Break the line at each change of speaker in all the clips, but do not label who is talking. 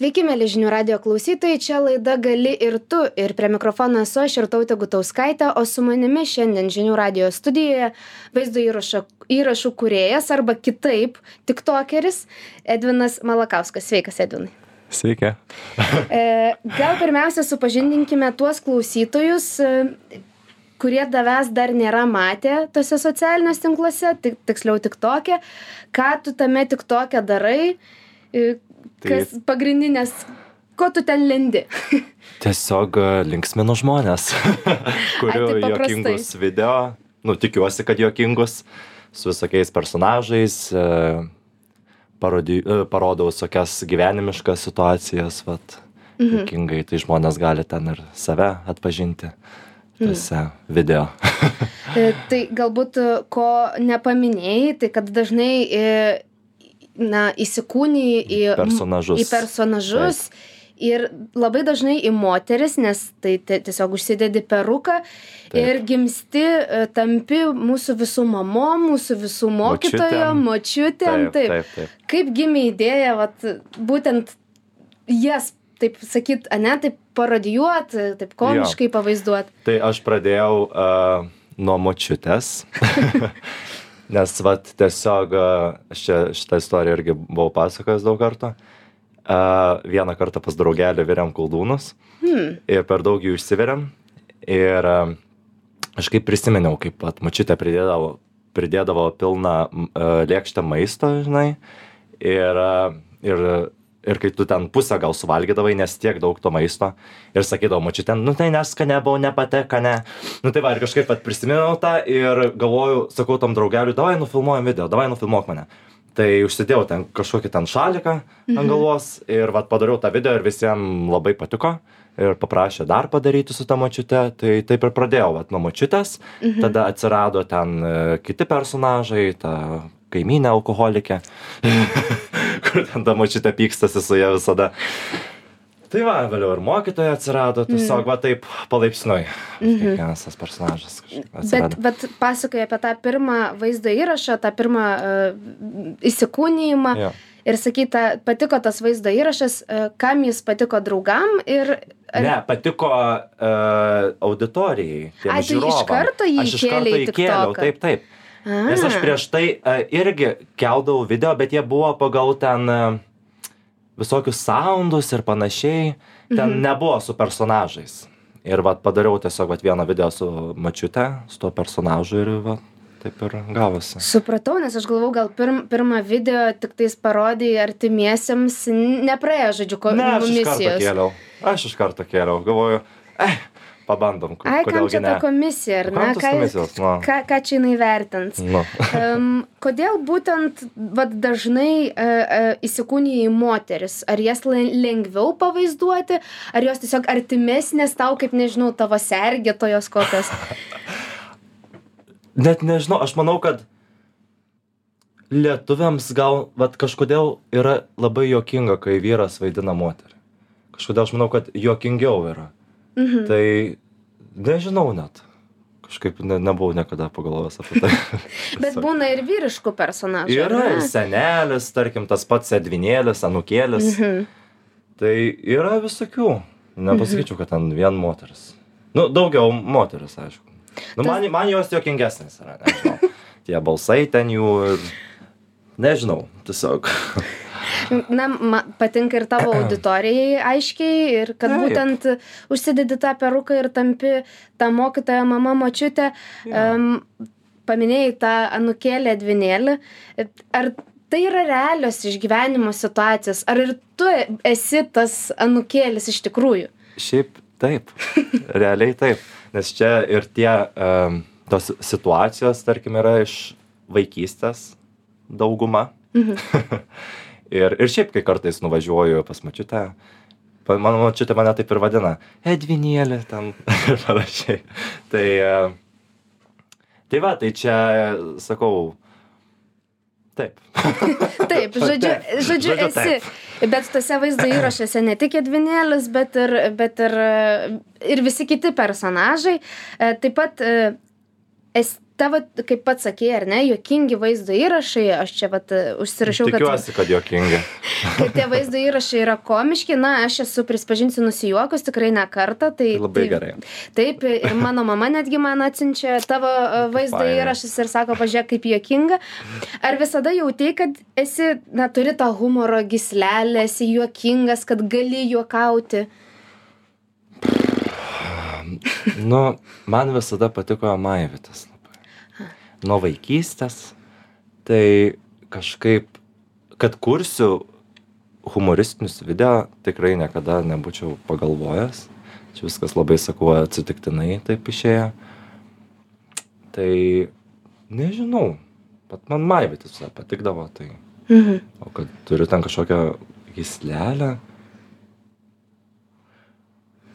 Sveiki, mėly žinių radio klausytojai, čia laida Gali ir tu. Ir prie mikrofono esu aš ir tautė Gutauskaitė, o su manimi šiandien žinių radio studijoje vaizdo įrašo, įrašų kuriejas arba kitaip, tik tokeris Edvinas Malakauskas. Sveikas, Edvinai.
Sveiki.
E, gal pirmiausia supažindinkime tuos klausytojus, e, kurie tavęs dar nėra matę tose socialiniuose tinkluose, tik, tiksliau tik tokia, ką tu tame tik tokia darai, e, kas pagrindinės, ko tu ten lendi.
Tiesiog e, linksminu žmonės, kuriu
Ai, taip paprastai.
jokingus video, nu tikiuosi, kad jokingus, su visokiais personažais, e, parodi, e, parodau visokias gyvenimiškas situacijas, vat,
Mhm.
jokingai, tai žmonės gali ten ir save atpažinti tuose video.
E, Tai galbūt ko nepaminėjai, tai kad dažnai na, įsikūnyi į
Personažus.
Į personažus. Ir labai dažnai į moteris, nes tai ti- tiesiog užsidedi peruką
Taip.
ir gimsti, e, tampi mūsų visų mamom, mūsų visų mokytojom, močiutėm.
Taip, taip, taip.
Kaip gimė idėja, vat, būtent jas, taip sakyt, ane, taip parodijuoti, taip komiškai pavaizduoti.
Tai aš pradėjau uh, nuo močiutės. Nes vat tiesiog, aš čia šitą istoriją irgi buvau pasakojęs daug kartų. Uh, vieną kartą pas draugelį viriam koldūnus
Hmm.
ir per daug jų išsiveriam. Ir uh, aš kaip prisiminiau, kaip pat močiutė pridėdavo, pridėdavo pilną lėkštę maisto, žinai. Ir, ir ir kai tu ten pusę gal suvalgydavai, nes tiek daug to maisto, ir sakydavo, mačiu ten, nu tai neskane buvo, nepateka, ne. Nu tai va, ir kažkaip pat prisiminau tą ir galvoju, sakau tam draugeliui, davai nufilmuojam video, davai nufilmuok mane. Tai užsidėjau ten kažkokį ten šaliką mhm. ant galvos ir vat padariau tą video ir visiems labai patiko ir paprašė dar padaryti su ta močiute, tai taip ir pradėjau, vat nuo močiutės, mhm. tada atsirado ten e, kiti personažai, ta kaimynė alkoholikė, kur ten ta močiutė pykstasi su ja visada. Tai va, vėliau ir mokytoja atsirado, tiesiog va taip palaipsniui. Kiekvienas tas personažas
Bet, bet pasakoja apie tą pirmą vaizdo įrašą, tą pirmą uh, įsikūnijimą.
Jo.
Ir sakyta, patiko tas vaizdo įrašas, uh, kam jis patiko draugam ir... ar-
Ne, patiko uh, auditorijai. tiem
Ai, tu iš karto jį
Aš iš karto įkėliau, taip, taip.
A.
Nes aš prieš tai uh, irgi keldavau video, bet jie buvo pagal ten uh, visokius soundus ir panašiai. Ten
Mhm.
nebuvo su personažais. Ir vat padariau tiesiog vat vieną video su mačiute, su tuo personažu ir vat taip ir gavosi.
Supratau, nes aš galvau, gal pirm, pirmą video tik tais parodai artimiesiems, nepraėjo, žodžiu, ko,
Ne, aš iš karto
misijos.
kėliau. Aš iš karto kėliau. Galvoju, eh, pabandom,
Ai, kam čia ta komisija, ar ne? Ką,
komisijos, nu?
ką, ką čia jinai vertins?
Nu.
um, kodėl būtent vat, dažnai uh, uh, įsikūnija į moteris? Ar jas le- lengviau pavaizduoti, ar jos tiesiog artimesnės tau, kaip nežinau, tavo sergėtojos kokios?
Net nežinau, aš manau, kad lietuviams gal, vat kažkodėl yra labai jokinga, kai vyras vaidina moterį. Kažkodėl aš manau, kad jokingiau yra.
Mhm.
Tai nežinau net. Kažkaip ne, nebuvau niekada pagalvojęs apie tai.
Bet būna ir vyriškų personažų.
Yra ir senelis, tarkim, tas pats Edvinėlis, Anukėlis.
Mhm.
Tai yra visokių. Nepasakyčiau, kad ten vien moteris. Nu, daugiau moteris, aišku. Nu, man, man jos jokingesnės yra, nežinau. Tie balsai ten jų ir... Nežinau, tiesiog.
Na, ma, patinka ir tavo auditorijai aiškiai ir kad
Taip.
būtent užsidedi tą peruką ir tampi tą mokytoją mama močiutę. Um, paminėjai tą anukėlę dvinėlį. Ar tai yra realios išgyvenimo situacijos? Ar ir tu esi tas anukėlis iš tikrųjų?
Šiaip taip, realiai taip. Nes čia ir tie um, tos situacijos, tarkim, yra iš vaikystės dauguma. ir, ir šiaip, kai kartais nuvažiuoju pas mačiutę, pa- mano mačiutė mane taip ir vadina, Edvinėlė ten ir panašiai. Tai, e, tai va, tai čia, sakau, taip.
Taip, žodžiu,
Taip.
žodžiu,
Žodžiu,
esi. Bet tose vaizdo įrašuose ne tik Edvinėlis, bet ir, bet ir, ir visi kiti personažai. E, Taip pat e, es, tavo, kaip pats sakė, ar ne, juokingi vaizdo įrašai, aš čia vat užsirašiau, kad...
Tikiuosi, kad juokingi.
kad tie vaizdo įrašai yra komiški, na, aš esu prisipažinsiu nusijuokus tikrai ne kartą. Tai,
Tai labai
tai,
gerai.
Taip, ir mano mama netgi man atsiunčia tavo e, vaizdo
fainai.
įrašus ir sako, pažiūrėk, kaip juokinga. Ar visada jautei, kad esi, na, turi tą humoro gislelę, esi juokingas, kad gali juokauti?
Nu, man visada patiko Maivitas labai. Nuo vaikystės. Tai kažkaip, kad kursiu humoristinius video, tikrai niekada nebūčiau pagalvojęs. Čia viskas labai, sakau, atsitiktinai taip išėjo. Tai nežinau, pat man Maivitas visai patikdavo. Tai,
Mhm.
o kad turiu ten kažkokią gislelę.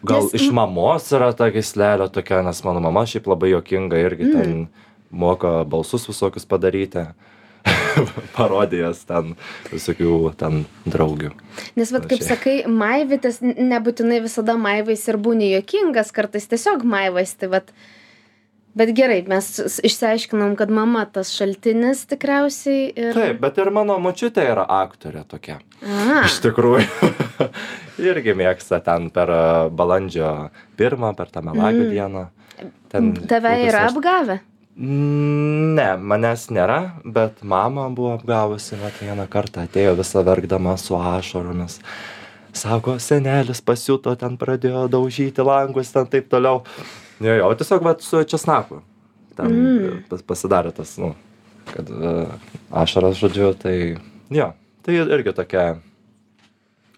Gal
Nes-
iš mamos yra ta gislelė tokia, nes mano mama šiaip labai jokinga irgi ten moka balsus visokius padaryti. Parodijas ten visokių ten draugių.
Nes, vad, kaip sakai, maivytis, nebūtinai visada maivais ir būni juokingas, kartais tiesiog maivais. Tai vat, bet gerai, mes išsiaiškinom, kad mama tas šaltinis tikriausiai ir...
Taip, bet ir mano močiutė yra aktorė tokia.
A,
Iš tikrųjų. irgi mėgsta ten per balandžio pirmą, per tą melagių dieną. Ten
tave yra
nors-
apgavę?
Ne, manęs nėra, bet mama buvo apgavusi, vat vieną kartą atėjo visą verkdama su ašaromis. Sako, senelis pasiuto, ten pradėjo daužyti langus, ten taip toliau. Jo, jo, tiesiog vat su česnaku. Ten
Mm.
pas, pasidarė tas, nu, kad uh, ašaras, žodžiu, tai jo, tai irgi tokia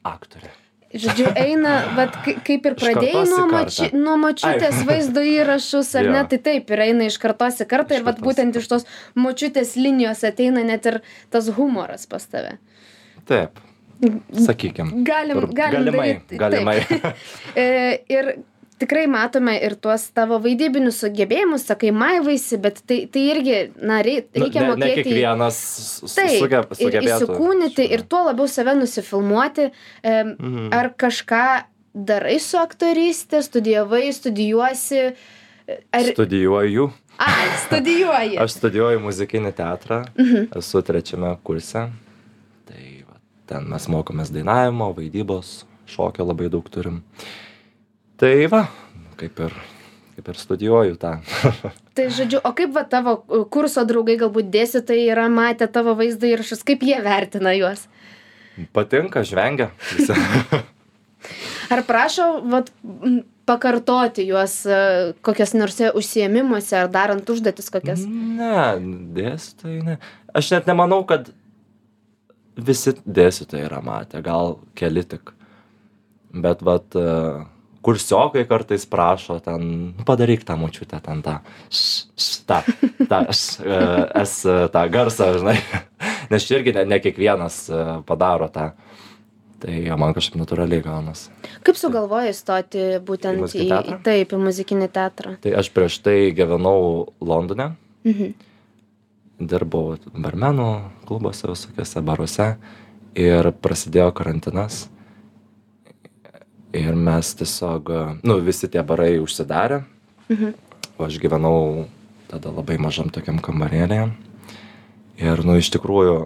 aktorė.
Žodžiu, eina, bet kaip ir pradėjai nuo, moči, nuo močiutės vaizdo įrašus, ar
Jo.
ne, tai taip, ir eina iš kartos į kartą
Iš
ir vat būtent iš tos močiutės linijos ateina net ir tas humoras pas tave.
Taip, sakykim.
Galim,
Tur-
galim
galimai,
daryt-
galimai.
E, ir tikrai matome ir tuos tavo vaidybinius sugebėjimus, sakai, maivaisi, bet tai, tai irgi, na,
Nu,
reikia
ne, ne
mokėti.
kiekvienas su-
Taip,
sugeb,
ir
sugebėtų.
įsikūnyti ir tuo labiau save nusifilmuoti.
Mhm.
ar kažką darai su aktorystė, studijavai, studijuosi? Ar...
Studijuoju.
Ai, studijuoji.
Aš studijuoju muzikinį teatrą,
Mhm.
esu trečiame kurse. Tai va, ten mes mokomės dainavimo, vaidybos, šokio labai daug turim. Tai va, kaip ir, kaip ir studijuoju tą.
Tai žodžiu, o kaip va tavo uh, kurso draugai, galbūt dėstytojai yra matę tavo vaizdo įrašus, kaip jie vertina juos?
Patinka, žvengia.
Ar prašo vat, pakartoti juos uh, kokias nors užsiemimuose ar darant užduotis kokias?
Ne, dėstytojai ne. Aš net nemanau, kad visi dėstytojai yra matę, gal keli tik. Bet vat, e, kursiokai kartais prašo ten, "Nu, padaryk tą mučiutę, ten tą, š, š, tą, tą, š, e, s, e, tą garsą, žinai. Nes čia irgi ne, ne kiekvienas e, padaro tą. Tai man kažkaip natūraliai gaunasi.
Kaip sugalvojai stoti
Į
būtent į, į,
teatrą?
taip, į muzikinį teatrą?
Tai aš prieš tai gyvenau Londone.
Mhm.
dirbau barmenų klubuose, visokiose baruose ir prasidėjo karantinas. Ir mes tiesiog, nu, visi tie barai užsidarė.
Mhm.
O aš gyvenau tada labai mažam tokiam kambarėlėje. Ir, nu, iš tikrųjų,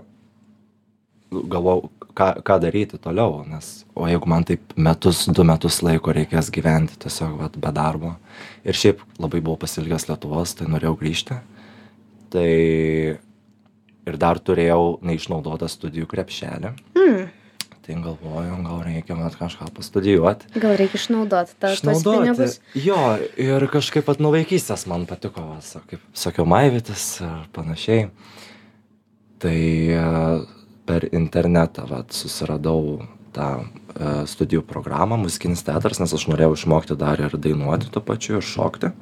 galvojau, ką, ką daryti toliau, nes, o jeigu man taip metus, du metus laiko reikės gyventi tiesiog vat, be darbo. Ir šiaip labai buvau pasilgęs Lietuvos, tai norėjau grįžti. Tai ir dar turėjau neišnaudotą studijų krepšelį.
Mm.
Tai galvoju, gal reikia mat kažką pastudijuoti.
Gal reikia išnaudoti tą, pinigus?
Jo, ir kažkaip pat nuo vaikystės man patiko, va, kaip sakiau, maivytis ir panašiai. Tai e, per internetą vat, susiradau tą e, studijų programą Muzikinis teatras, nes aš norėjau išmokti dar ir dainuoti tuo pačiu ir šokti.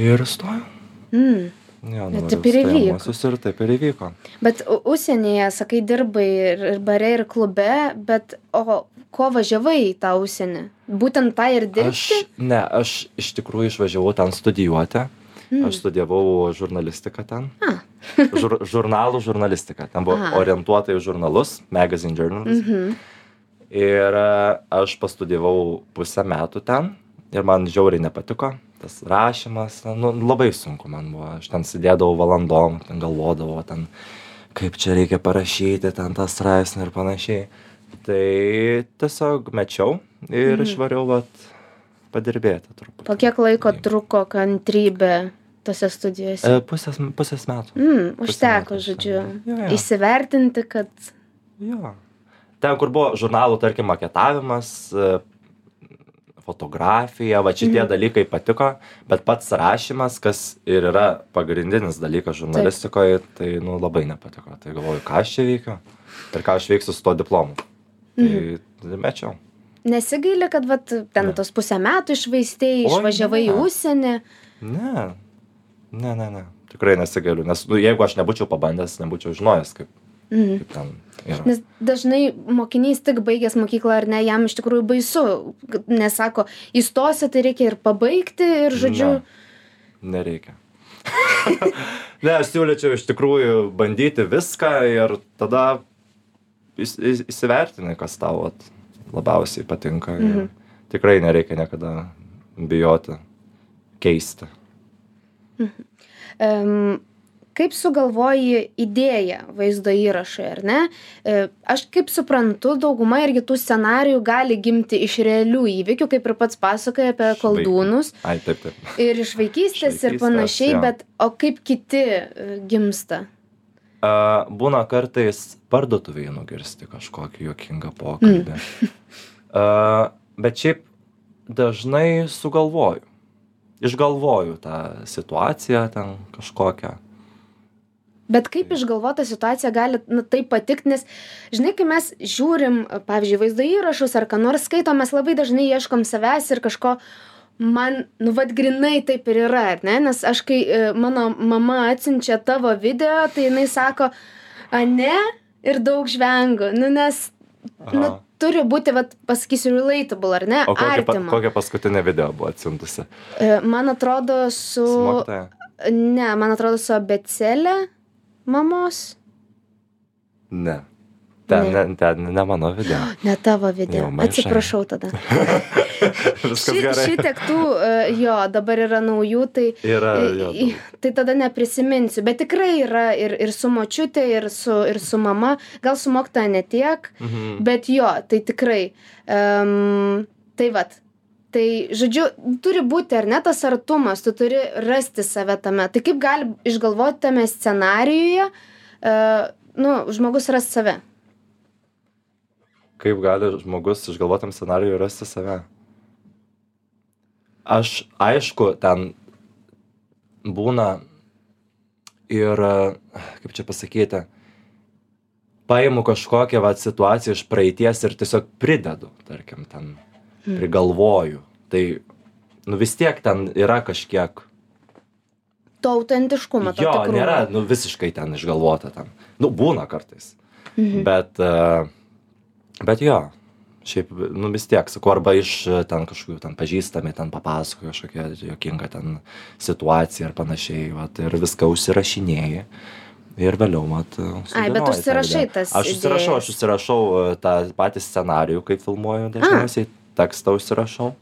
Ir stojau.
Mm.
Jo, nuvariau
taip ir įvyko.
Ir taip ir įvyko.
Bet užsienyje, sakai, dirbai ir, ir bare, ir klube, bet o ko važiavai į tą užsienį? Būtent tą ir
Aš,
dirbti?
ne, aš iš tikrųjų išvažiavau ten studijuoti.
Mm.
Aš studijavau žurnalistiką ten.
A.
Žur, žurnalų žurnalistiką. Ten buvo
Aha.
orientuota į žurnalus, magazine journalism.
Mhm.
Ir e, aš pastudijavau pusę metų ten ir man žiauriai nepatiko. Tas rašymas, nu, labai sunku man buvo. Aš ten sėdėdavau valandom, ten galvodavau, ten kaip čia reikia parašyti, ten tą straipsnį ir panašiai. Tai tiesiog mečiau ir
Mhm.
išvariau vat, padirbėti truputį.
Po kiek laiko
Tai-
truko kantrybė tose studijose?
E, pusės, pusės metų.
Mm, užteko,
metų
žodžiu.
Jo, jo.
įsivertinti, kad
Jo. Ten, kur buvo žurnalų, tarkim, maketavimas, e, fotografija, va šitie
Mhm.
dalykai patiko, bet pats rašymas, kas ir yra pagrindinis dalykas žurnalistikoje, tai nu, labai nepatiko. Tai galvoju, ką aš čia veikiu ir ką aš veiksiu su tuo diplomu. Tai
Mhm.
mečiau.
nesigaili, kad vat, ten tos pusę metų išvaistėjai,
Oi,
išvažiavai į užsienį.
Ne, ne, ne, ne. Tikrai nesigaliu, nes nu, jeigu aš nebūčiau pabandęs, nebūčiau žinojęs, kaip,
Mhm.
kaip ten yra.
Nes dažnai mokinys tik baigęs mokyklą ar ne, jam iš tikrųjų baisu, nes sako, įstosi, tai reikia ir pabaigti ir, žodžiu,
Ne, nereikia. ne, aš siūlyčiau iš tikrųjų bandyti viską ir tada įs- įs- įsivertini, kas tau labiausiai patinka.
Mhm.
Tikrai nereikia niekada bijoti keisti.
um, kaip sugalvoji idėją vaizdo įrašui, ar ne? E, Aš kaip suprantu, dauguma irgi tų scenarijų gali gimti iš realių įvykių, kaip ir pats pasakoja apie koldūnus.
Ai, taip, taip.
Ir iš vaikystės
Iš
ir
vaikystės,
panašiai,
jo.
bet o kaip kiti e, gimsta?
A, būna kartais parduotuvėje nugirsti kažkokį juokingą pokalbį. A, bet šiaip dažnai sugalvoju. Išgalvoju tą situaciją ten kažkokią.
Bet kaip išgalvota situacija gali nu, taip patikti, nes, žinai, kai mes žiūrim, pavyzdžiui, vaizdo įrašus ar ką nors skaitom, mes labai dažnai ieškom savęs ir kažko, man, nu, vad grinai taip ir yra, ne? Nes aš, kai e, mano mama atsinčia tavo video, tai jinai sako, a ne, ir daug žvengiu, nu, nes, nu,
Aha.
turi būti, vad, pasakysiu, relatable, ar ne?
O kokia, pa, kokia paskutinė video buvo atsintusi?
E, Man atrodo, su...
Su mokytoja?
Ne, man atrodo, su abecelė mamos.
Ne. Ten
Ne.
ten ne mano video.
Ne tavo video.
Jau.
Atsiprašau tada.
Viskas
Ši,
gerai.
šitiek tų, e, jo, dabar yra naujų, tai,
Yra,
e,
jo,
tai tada neprisiminsiu. Bet tikrai yra ir, ir su močiutė, ir su, ir su mama. Gal su mokta ne tiek,
Mhm.
bet jo, tai tikrai. Um, tai vad. Tai, žodžiu, turi būti ar ne tas artumas, tu turi rasti save tame. Tai kaip gali išgalvoti tame scenarijuje, uh, nu, žmogus ras save.
Kaip gali žmogus išgalvotam scenarijui rasti save? Aš, aišku, ten būna ir, kaip čia pasakyti, paimu kažkokią vat, situaciją iš praeities ir tiesiog pridedu, tarkim, ten prigalvoju. Tai, nu vis tiek ten yra kažkiek
To autentiškumo,
jo,
tikrumo.
nėra, nu, visiškai ten išgalvota ten. Nu, būna kartais.
Mhm.
Bet, uh, bet jo, šiaip, nu, vis tiek, sakau, arba iš e, ten kažkokių ten pažįstami, ten papasakoja kažkokią jokinga ten situaciją ar panašiai, vat, ir viską užsirašinėjai. Ir vėliau, mat,
Ai, bet užsirašai tas
Aš užsirašau, aš užsirašau e, tą patį scenarijų, kai filmuoju dažniausiai, tekstą užsirašau.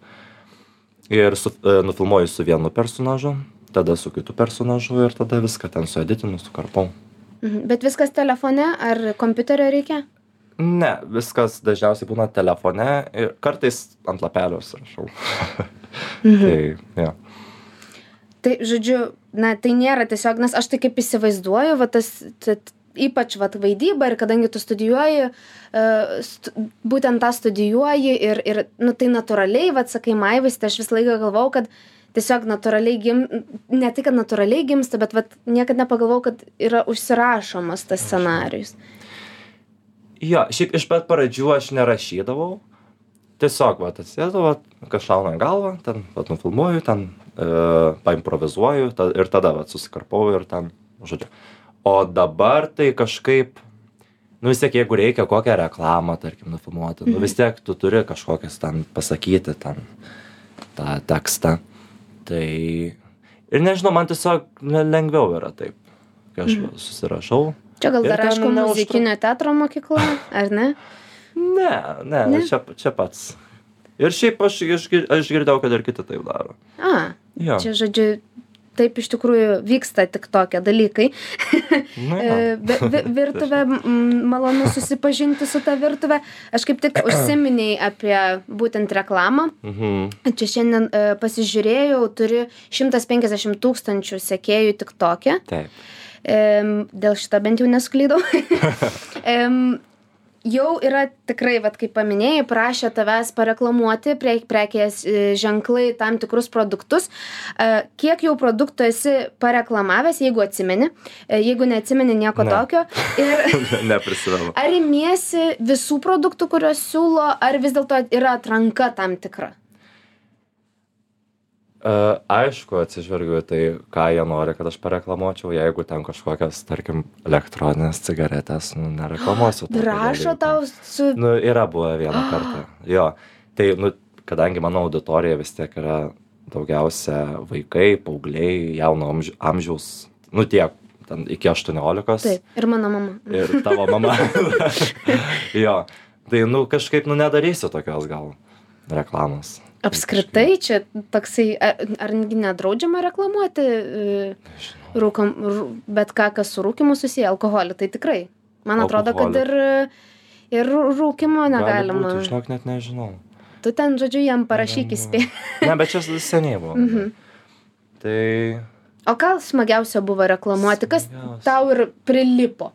Ir su, e, nufilmuoju su vienu personažu, tada su kitu personažu ir tada viską ten sueditinu, sukarpau.
Mhm. Bet viskas telefone ar kompiuterio reikia?
Ne, viskas dažniausiai būna telefone ir kartais ant lapelio rašau.
Mhm.
tai, jo.
Tai, žodžiu, na, tai nėra tiesiog, nes aš tai kaip įsivaizduoju, va tas, ypač va vaidyba ir kadangi tu studijuoji, uh, st būtent tą studijuoji ir, ir, nu, tai natūraliai, va, sakai, maivais, tai aš visą laiką galvau, kad tiesiog natūraliai gim, ne tai, kad natūraliai gimsta, bet va, niekada nepagalvojau, kad yra užsirašomas tas scenarius.
jo, šiaip iš pat pradžių aš nerašydavau. Tiesiog, va, šauna į galvą, ten, va, nufilmuoju, ten, e, paimprovizuoju ta, ir tada, va, susikarpau ir ten, žodžiu. O dabar tai kažkaip, nu vis tiek, jeigu reikia kokią reklamą, tarkim, nufilmuoti, nu vis tiek tu turi kažkokias ten pasakyti, ten, tą tekstą. Tai ir nežinau, man tiesiog ne- lengviau yra taip, kai aš va, susirašau.
Čia gal dar, aišku, muzikinio teatro mokykla, ar ne?
Ne, ne,
Ne?
Čia, čia pats. Ir šiaip aš, išgir, aš girdėjau, kad ir kiti taip daro.
A,
Jo.
čia žodžiu, taip iš tikrųjų vyksta tik tokie dalykai. E, vi- virtuvė, malonu susipažinti su ta virtuvė. Aš kaip tik užsiminiai apie būtent reklamą.
Mhm.
Čia šiandien e, pasižiūrėjau, turi 150 tūkstančių sekėjų tik tokia.
Taip.
Em, dėl šito bent jau nesklydau. Em, jau yra tikrai, vat, kaip paminėjai, prašė tavęs pareklamuoti prie, prekės e, ženklai tam tikrus produktus. E, Kiek jau produktų esi pareklamavęs, jeigu atsimeni, E, jeigu neatsimeni nieko
Ne.
tokio. Ir
Neprisimenu.
ar imiesi visų produktų, kuriuos siūlo, ar vis dėlto yra atranka tam tikra?
Uh, aišku, atsižvelgiu į tai, ką jie nori, kad aš pareklamuočiau, jeigu ten kažkokias, tarkim, elektroninės cigaretės, nu, nereklamuosiu.
Rašo tau su...
Nu, yra buvę vieną kartą. Jo, tai, nu, kadangi mano auditorija vis tiek yra daugiausia vaikai, paaugliai, jauno amži- amžiaus, nu tiek, ten iki 18.
Taip, ir mano mama.
Ir tavo mama. jo, tai, nu, kažkaip, nu, nedarysiu tokios gal reklamos.
Apskritai, čia toksai, ar, ar nedraudžiama reklamuoti e, rūkom, rū, bet ką, kas su rūkimu susiję, alkoholį, tai tikrai. Man atrodo, kad ir, ir rū- rūkimo negalima.
Gali būti, žinok, net nežinau.
Tu ten, žodžiu, jam parašyk įspėj.
Ne, bet čia seniai buvo.
Mhm.
Tai
O ką smagiausia buvo reklamuoti, kas
Smagiausia.
tau ir prilipo?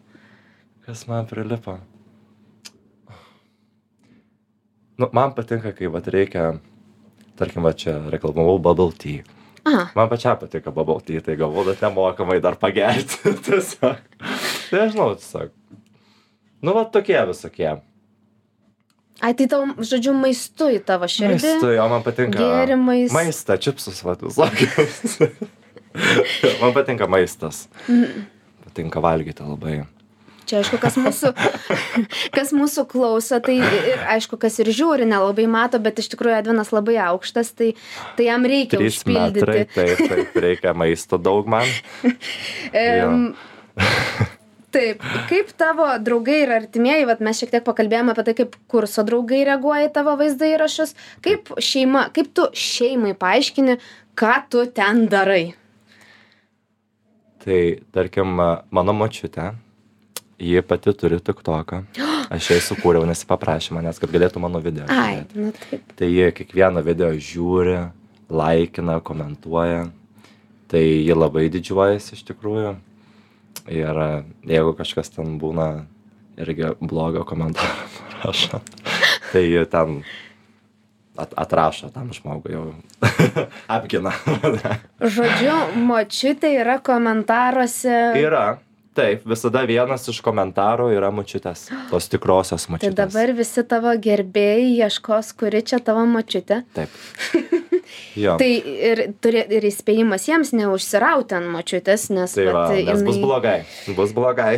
kas man prilipa? Nu, man patinka, kai vat reikia, tarkim, va čia reklamavau bubble tea.
A,
Man pačiam patinka bubble tea, tai galvoju, kad nemokamai dar pagerti. tiesiog. Tai aš žinau, tiesiog. Nu, va tokie visokie.
ai, tai tau, žodžiu, maistu į tavo širdį.
Maistui, o man patinka.
Gėrimais.
Maistą, čipsus, va, visokius. man patinka maistas.
Mhm.
Patinka valgyti labai.
Čia aišku, kas mūsų, kas mūsų klauso, tai ir aišku, kas ir žiūri, nelabai mato, bet iš tikrųjų Edvinas labai aukštas, tai, tai jam reikia
Trys metrai,
užpildyti.
taip, taip, reikia maisto daug man.
Em, Taip, kaip tavo draugai ir artimieji, vat mes šiek tiek pakalbėjome apie tai, kaip kurso draugai reaguoja į tavo vaizdą įrašus, kaip šeima, kaip tu šeimai paaiškini, ką tu ten darai.
Tai, tarkim, mano močiutė, ji pati turi tik toką. Aš jai sukūriau, nes ji paprašė manęs, kad galėtų mano video.
Ai, nu taip.
Tai jie kiekvieną video žiūri, laikina, komentuoja. Tai ji labai didžiuojasi iš tikrųjų. Ir e, jeigu kažkas ten būna irgi blogo komentarą parašo, tai ji ten at, atrašo tam žmogui jau apgina.
Žodžiu, močiutė yra komentaruose.
yra, taip, visada vienas iš komentarų yra mučiutės, tos tikrosios
Tai
mučiutės.
dabar visi tavo gerbėjai ieškos, kuri čia tavo močiutė.
Taip. Jo.
Tai ir, turi, ir įspėjimas jiems neužsirauti ant močiutės, nes,
Tai va,
vat,
nes bus
jinai,
blogai. Bus blogai.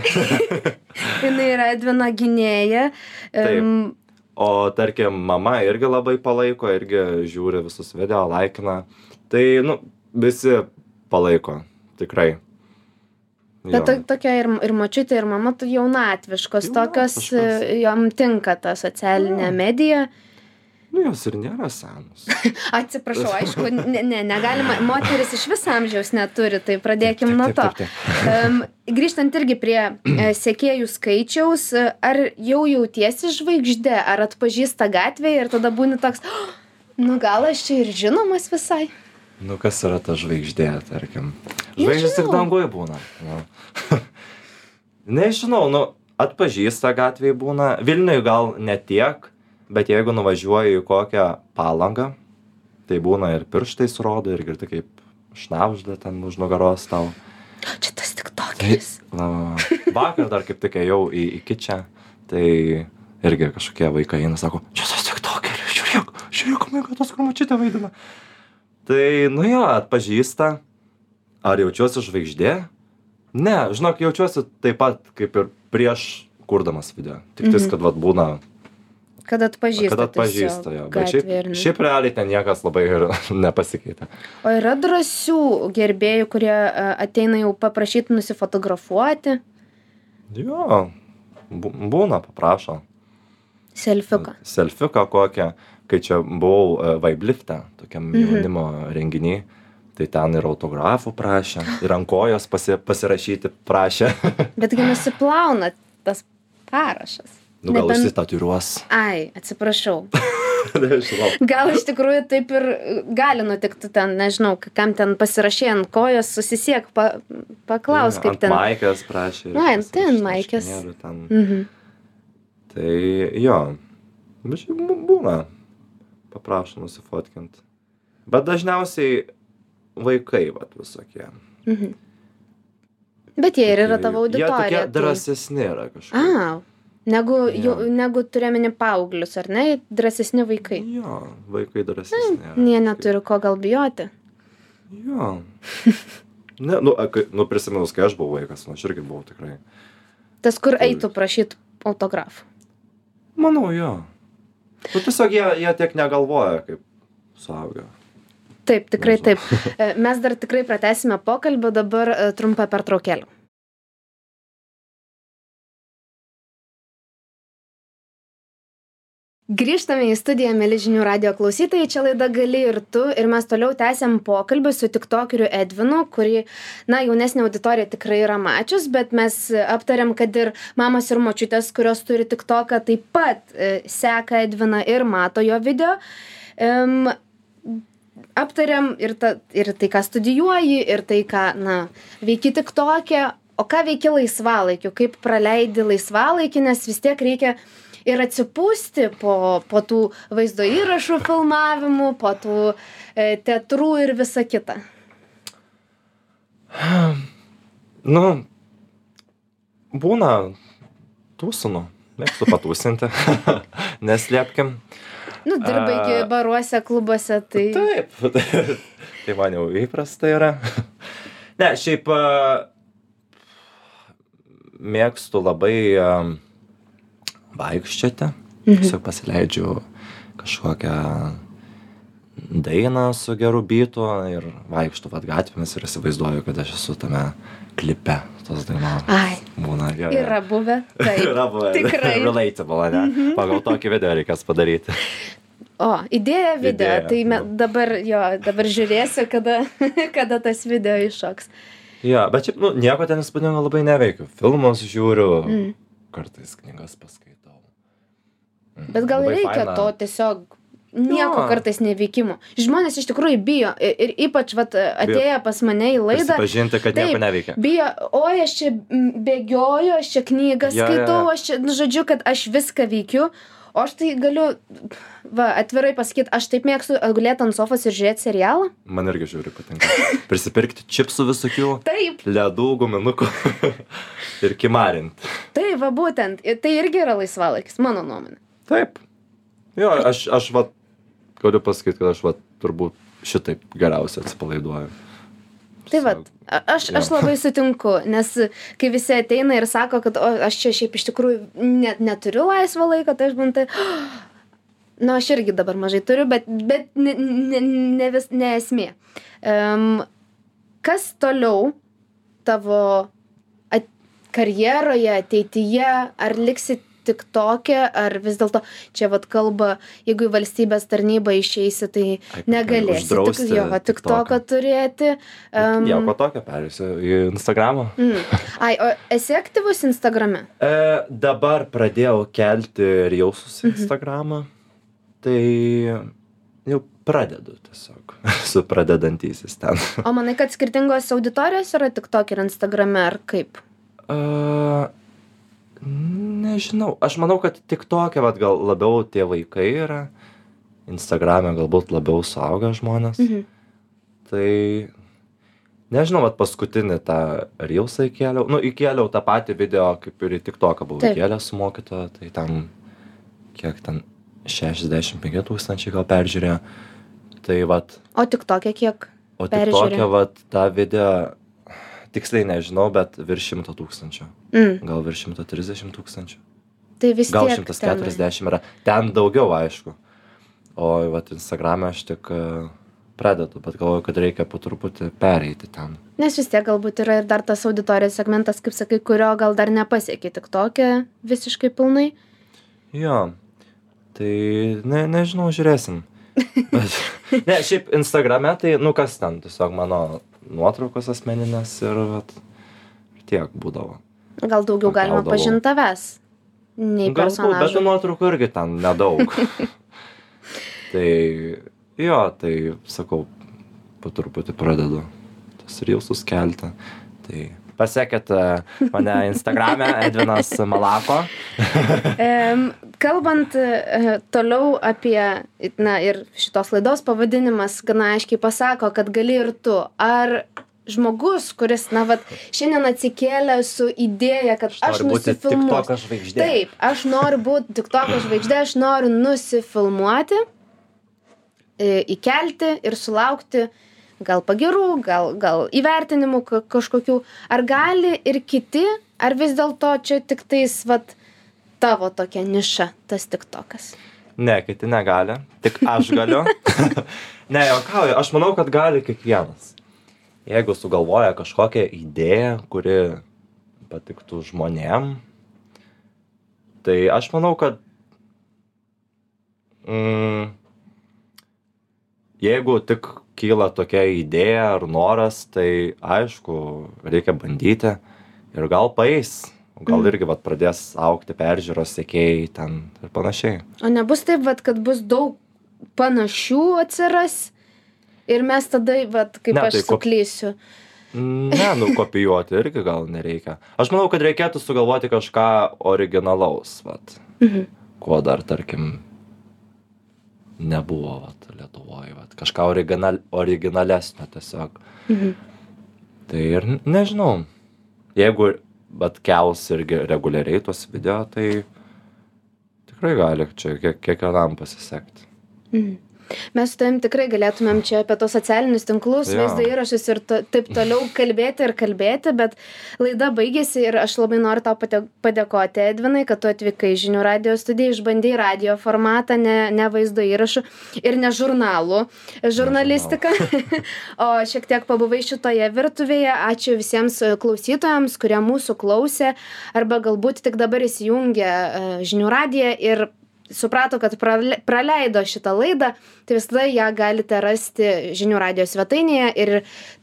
jinai yra Edvina gynėja.
Taip. O tarkim, mama irgi labai palaiko, irgi žiūri visus video, laikina. Tai, nu, visi palaiko, tikrai.
Bet to, tokia ir, ir močiutė, ir mama tu jaunatviškos, tokios, e, jom tinka ta socialinė
Jo.
medija.
Nu, jos ir nėra senos.
Atsiprašau, aišku, ne, ne, negalima, moteris iš viso amžiaus neturi, tai pradėkim nuo to.
Taip, taip, taip.
Um, grįžtant irgi prie e, sekėjų skaičiaus, ar jau jautiesi žvaigždė, ar atpažįsta gatvėje ir tada būni toks, "Oh, nu gal aš čia ir žinomas visai.
Nu, kas yra ta žvaigždė, tarkim? Žvaigždės tik danguje būna. Nu. Nežinau, nu, atpažįsta gatvėje būna. Vilniui gal ne tiek, bet jeigu nuvažiuoji į kokią palangą, tai būna ir pirštais rodo, ir girdi kaip šnapžda ten už nugaros tau.
Čia tas tik
Tai, va, va. vakar dar kaip tik ėjau į, į kičią, tai irgi kažkokie vaikai eina, sako, čia tas tik tokeris, žiūrėk, žiūrėk, mėga tas kurmačytė vaidina. Tai, nu jo, atpažįsta. Ar jaučiuosi žvaigždė? Ne, žinok, jaučiuosi taip pat kaip ir prieš kurdamas video. Tik tais,
Mhm.
kad vat būna,
Kad atpažįsta.
kad atpažįsta jo. Bet šiaip, šiaip realiai ten niekas labai ir nepasikeitė.
O yra drąsių gerbėjų, kurie e, ateina jau paprašyti nusifotografuoti.
Jo, bū- būna, paprašo.
Selfiuką.
selfiuką kokią, kai čia buvau e, Vaiblifte, tokiam
Mhm.
jaunimo renginiai, tai ten ir autografų prašė, ir ant kojos pasi, pasirašyti prašė.
Betgi nusiplauna tas parašas.
nu, gal užsitatuiruos.
Ai, atsiprašau. Gal iš tikrųjų taip ir gali nutikti ten, nežinau, kam ten pasirašė ant kojos, susisiek, pa, paklaus, kaip
Ant
ten.
Maikės prašė.
Ai, ten Maikės.
Ten.
Mhm.
Tai jo, bet šiaip bū- būna, paprašo nusifotkint. Bet dažniausiai vaikai, vat visokie.
Mhm. Bet jie ir yra tavo
Jie tokie
auditorija. tai-
drąsesni yra kažkaip.
A, negu,
Jo.
jau, negu turėmeni paauglius, ar ne? Drąsesni vaikai.
Jo, vaikai drąsesni. yra
Jie neturi ko gal bijoti.
Jo. Ne, nu, kai, nu prisiminus, kai aš buvau vaikas, nu, aš irgi buvau tikrai.
Tas, kur eitų prašyti autografų.
Manau, jo. Nu, tiesiog jie, jie tiek negalvoja kaip suaugę.
Taip, tikrai
Nežinau.
taip. E, Mes dar tikrai pratęsime pokalbį, dabar e, trumpą pertraukėlę. Grįžtame į studiją, mėly žinių radio klausytojai, čia laida gali ir tu, ir mes toliau tęsiam pokalbį su tiktokeriu Edvinu, kurį, na, jaunesnė auditorija tikrai yra mačius, bet mes aptariam, kad ir mamos ir močiutės, kurios turi tiktoką, taip pat e, seka Edviną ir mato jo video. Um, aptariam ir, ta, ir tai, ką studijuoji, ir tai, ką, na, veiki tik tokia, o ką veiki laisvalaikiu, kaip praleidi laisvalaikį, nes vis tiek reikia ir atsipūsti po, po tų vaizdo įrašų filmavimų, po tų e, teatrų ir visa kita.
Nu, būna tūsinu. Mėgstu patūsinti. Neslėpkim.
Nu, dirbai
A.
baruose, klubuose, tai...
Taip. tai man jau įprasta yra. Ne, šiaip mėgstu labai vaikščioti. Tiesiog pasileidžiu kažkokią dainą su geru bytu ir vaikštu vat gatvėmis ir įsivaizduoju, kad aš esu tame klipe tos dainos.
Ai,
Būna gerai.
yra buvę.
Yra buvę.
Tikrai. Mhm.
Relatable, ne? Pagal tokį video reikės padaryti.
O, idėja video,
Idėja,
tai me, dabar, jo, dabar žiūrėsiu, kada, kada tas video iššoks.
Jo, bet šiaip, nu, nieko ten įspūdingo labai neveikiu. Filmus žiūriu,
Mm.
kartais knygas paskaitau. Mm,
Bet gal
labai
reikia
faina.
to tiesiog nieko
Jo.
kartais neveikimo. Žmonės iš tikrųjų bijo ir, ir ypač vat, atėję pas mane į laidą.
Prisipažinti, kad nieko
Taip,
neveikia.
Bijo, oi, aš čia bėgioju, aš čia knygą
jo,
skaitau,
jo.
aš čia, nu, žodžiu, kad aš viską veikiu. O aš tai galiu, va, atvirai pasakyti, aš taip mėgstu gulėti ant sofos ir žiūrėti serialą.
Man irgi žiūri patinka. Prisipirkti čipsų visokių,
Taip,
ledų, guminukų ir kimarinti.
tai va būtent. Tai irgi yra laisvalaikis, mano nuomonė.
Taip. Jo, aš, aš va, galiu pasakyti, kad aš va, turbūt šitaip geriausiai atsipalaiduoju.
Tai va,
Tiesiog-
aš, aš labai sutinku, nes kai visi ateina ir sako, kad o, aš čia šiaip iš tikrųjų net neturiu laisvo laiko, tai aš bantai, na, aš irgi dabar mažai turiu, bet, bet ne, ne, ne, vis, ne esmė. Um, kas toliau tavo at, karjeroje, ateityje, ar liksi tik tokia, ar vis dėlto čia vad kalba, jeigu į valstybės tarnybą išeisi, tai negalėsi. Tik, jo, va, tik toką turėti. Um,
Nieko tokio, perėsiu į Instagramą.
Mm. Ai, o esi aktyvus Instagrame?
E, dabar pradėjau kelti reusus į Instagramą. Tai jau pradedu tiesiog su pradedantysis ten.
O manai, kad skirtingos auditorijos yra tik tok ir Instagrame, ar kaip?
Uh, nežinau, aš manau, kad tik tokia, vad gal labiau tie vaikai yra. Instagram'e galbūt labiau suaugę žmonės.
Mhm.
Tai nežinau, vat paskutinį tą reelsą įkėliau. Nu, įkėliau tą patį video, kaip ir į TikToką buvau
Taip.
įkėlęs su mokytoja. Tai ten, kiek ten, 65 tūkstančiai gal peržiūrėjo. Tai vat,
O tik tokia kiek?
o
Peržiūrėjo.
TikTokę vat tą video, tiksliai nežinau, bet virš 100 tūkstančių.
Mm.
Gal virš 130 tūkstančių.
Tai vis
Gal
tiek.
140 yra. Ten daugiau, aišku. O vat Instagram'e aš tik e, pradedu, bet galvoju, kad reikia po truputį pereiti ten.
Ten. Nes vis tiek galbūt yra ir dar tas auditorijos segmentas, kaip sakai, kurio gal dar nepasiekė tik tokia visiškai pilnai.
Jo. Tai ne, nežinau, žiūrėsim. Bet, ne, šiaip Instagrame tai, nu kas ten, tiesiog mano nuotraukos asmeninės ir vat, tiek būdavo.
Gal daugiau galima
Pakeldavau.
pažinti tavęs nei
Galbūt, bet
personažų.
nuotraukų irgi ten nedaug. tai jo, tai sakau, po truputį pradedu tos reelsus kelti. Tai pasiekėt e, mane Instagram'e Edvinas Malako.
Kalbant e, toliau apie, na ir šitos laidos pavadinimas gana aiškiai pasako, kad gali ir tu. Ar žmogus, kuris, na, vat, šiandien atsikėlė su idėja, kad aš,
noriu būti
nusifilmuosiu.
TikToko žvaigždė.
Taip, aš noriu būti tik toko žvaigždė, aš noriu nusifilmuoti, e, įkelti ir sulaukti gal pagirų, gal, gal įvertinimų ka- kažkokių. Ar gali ir kiti, ar vis dėlto čia tik tais, vat, tavo tokia niša, tas tik tokas.
Ne, kiti negali, tik aš galiu. ne, jokauju, aš manau, kad gali kiekvienas. Jeigu sugalvoja kažkokią idėją, kuri patiktų žmonėm, tai aš manau, kad mm, jeigu tik kyla tokia idėja ar noras, tai aišku, reikia bandyti ir gal paeis. Gal irgi vat, pradės aukti peržiūros sėkėjai ten ir panašiai.
O nebus taip, vat, kad bus daug panašių atsiras ir mes tada, vat, kaip
Ne,
aš
tai
suklysiu.
Ne, nu kopijuoti irgi gal nereikia. Aš manau, kad reikėtų sugalvoti kažką originalaus, vat,
Mhm.
ko dar, tarkim, nebuvo vat, Lietuvoje. Vat, kažką original, originalesnio tiesiog.
Mhm.
Tai ir nežinau. Jeigu bet kels irgi reguliariai tuos video, tai tikrai gali čia kiek, kiekvienam pasisekti.
Mhm. Mes su tavim tikrai galėtumėm čia apie tos socialinius tinklus,
Jo.
vaizdo įrašus ir to, taip toliau kalbėti ir kalbėti, bet laida baigėsi ir aš labai noriu tau padėkoti, Edvinai, kad tu atvykai žinių radio studiją, išbandėjai radio formatą, ne, ne vaizdo įrašų ir ne žurnalų žurnalistiką, o šiek tiek pabuvai šitoje virtuvėje. Ačiū visiems e, klausytojams, kurie mūsų klausė arba galbūt tik dabar įsijungė e, žinių radiją ir suprato, kad prale- praleido šitą laidą, tai visada ją galite rasti žinių radio svetainėje ir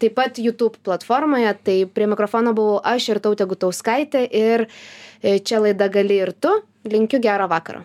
taip pat YouTube platformoje. Tai prie mikrofono buvau aš ir tautė Gutauskaitė ir e, čia laida gali ir tu. Linkiu gero vakaro.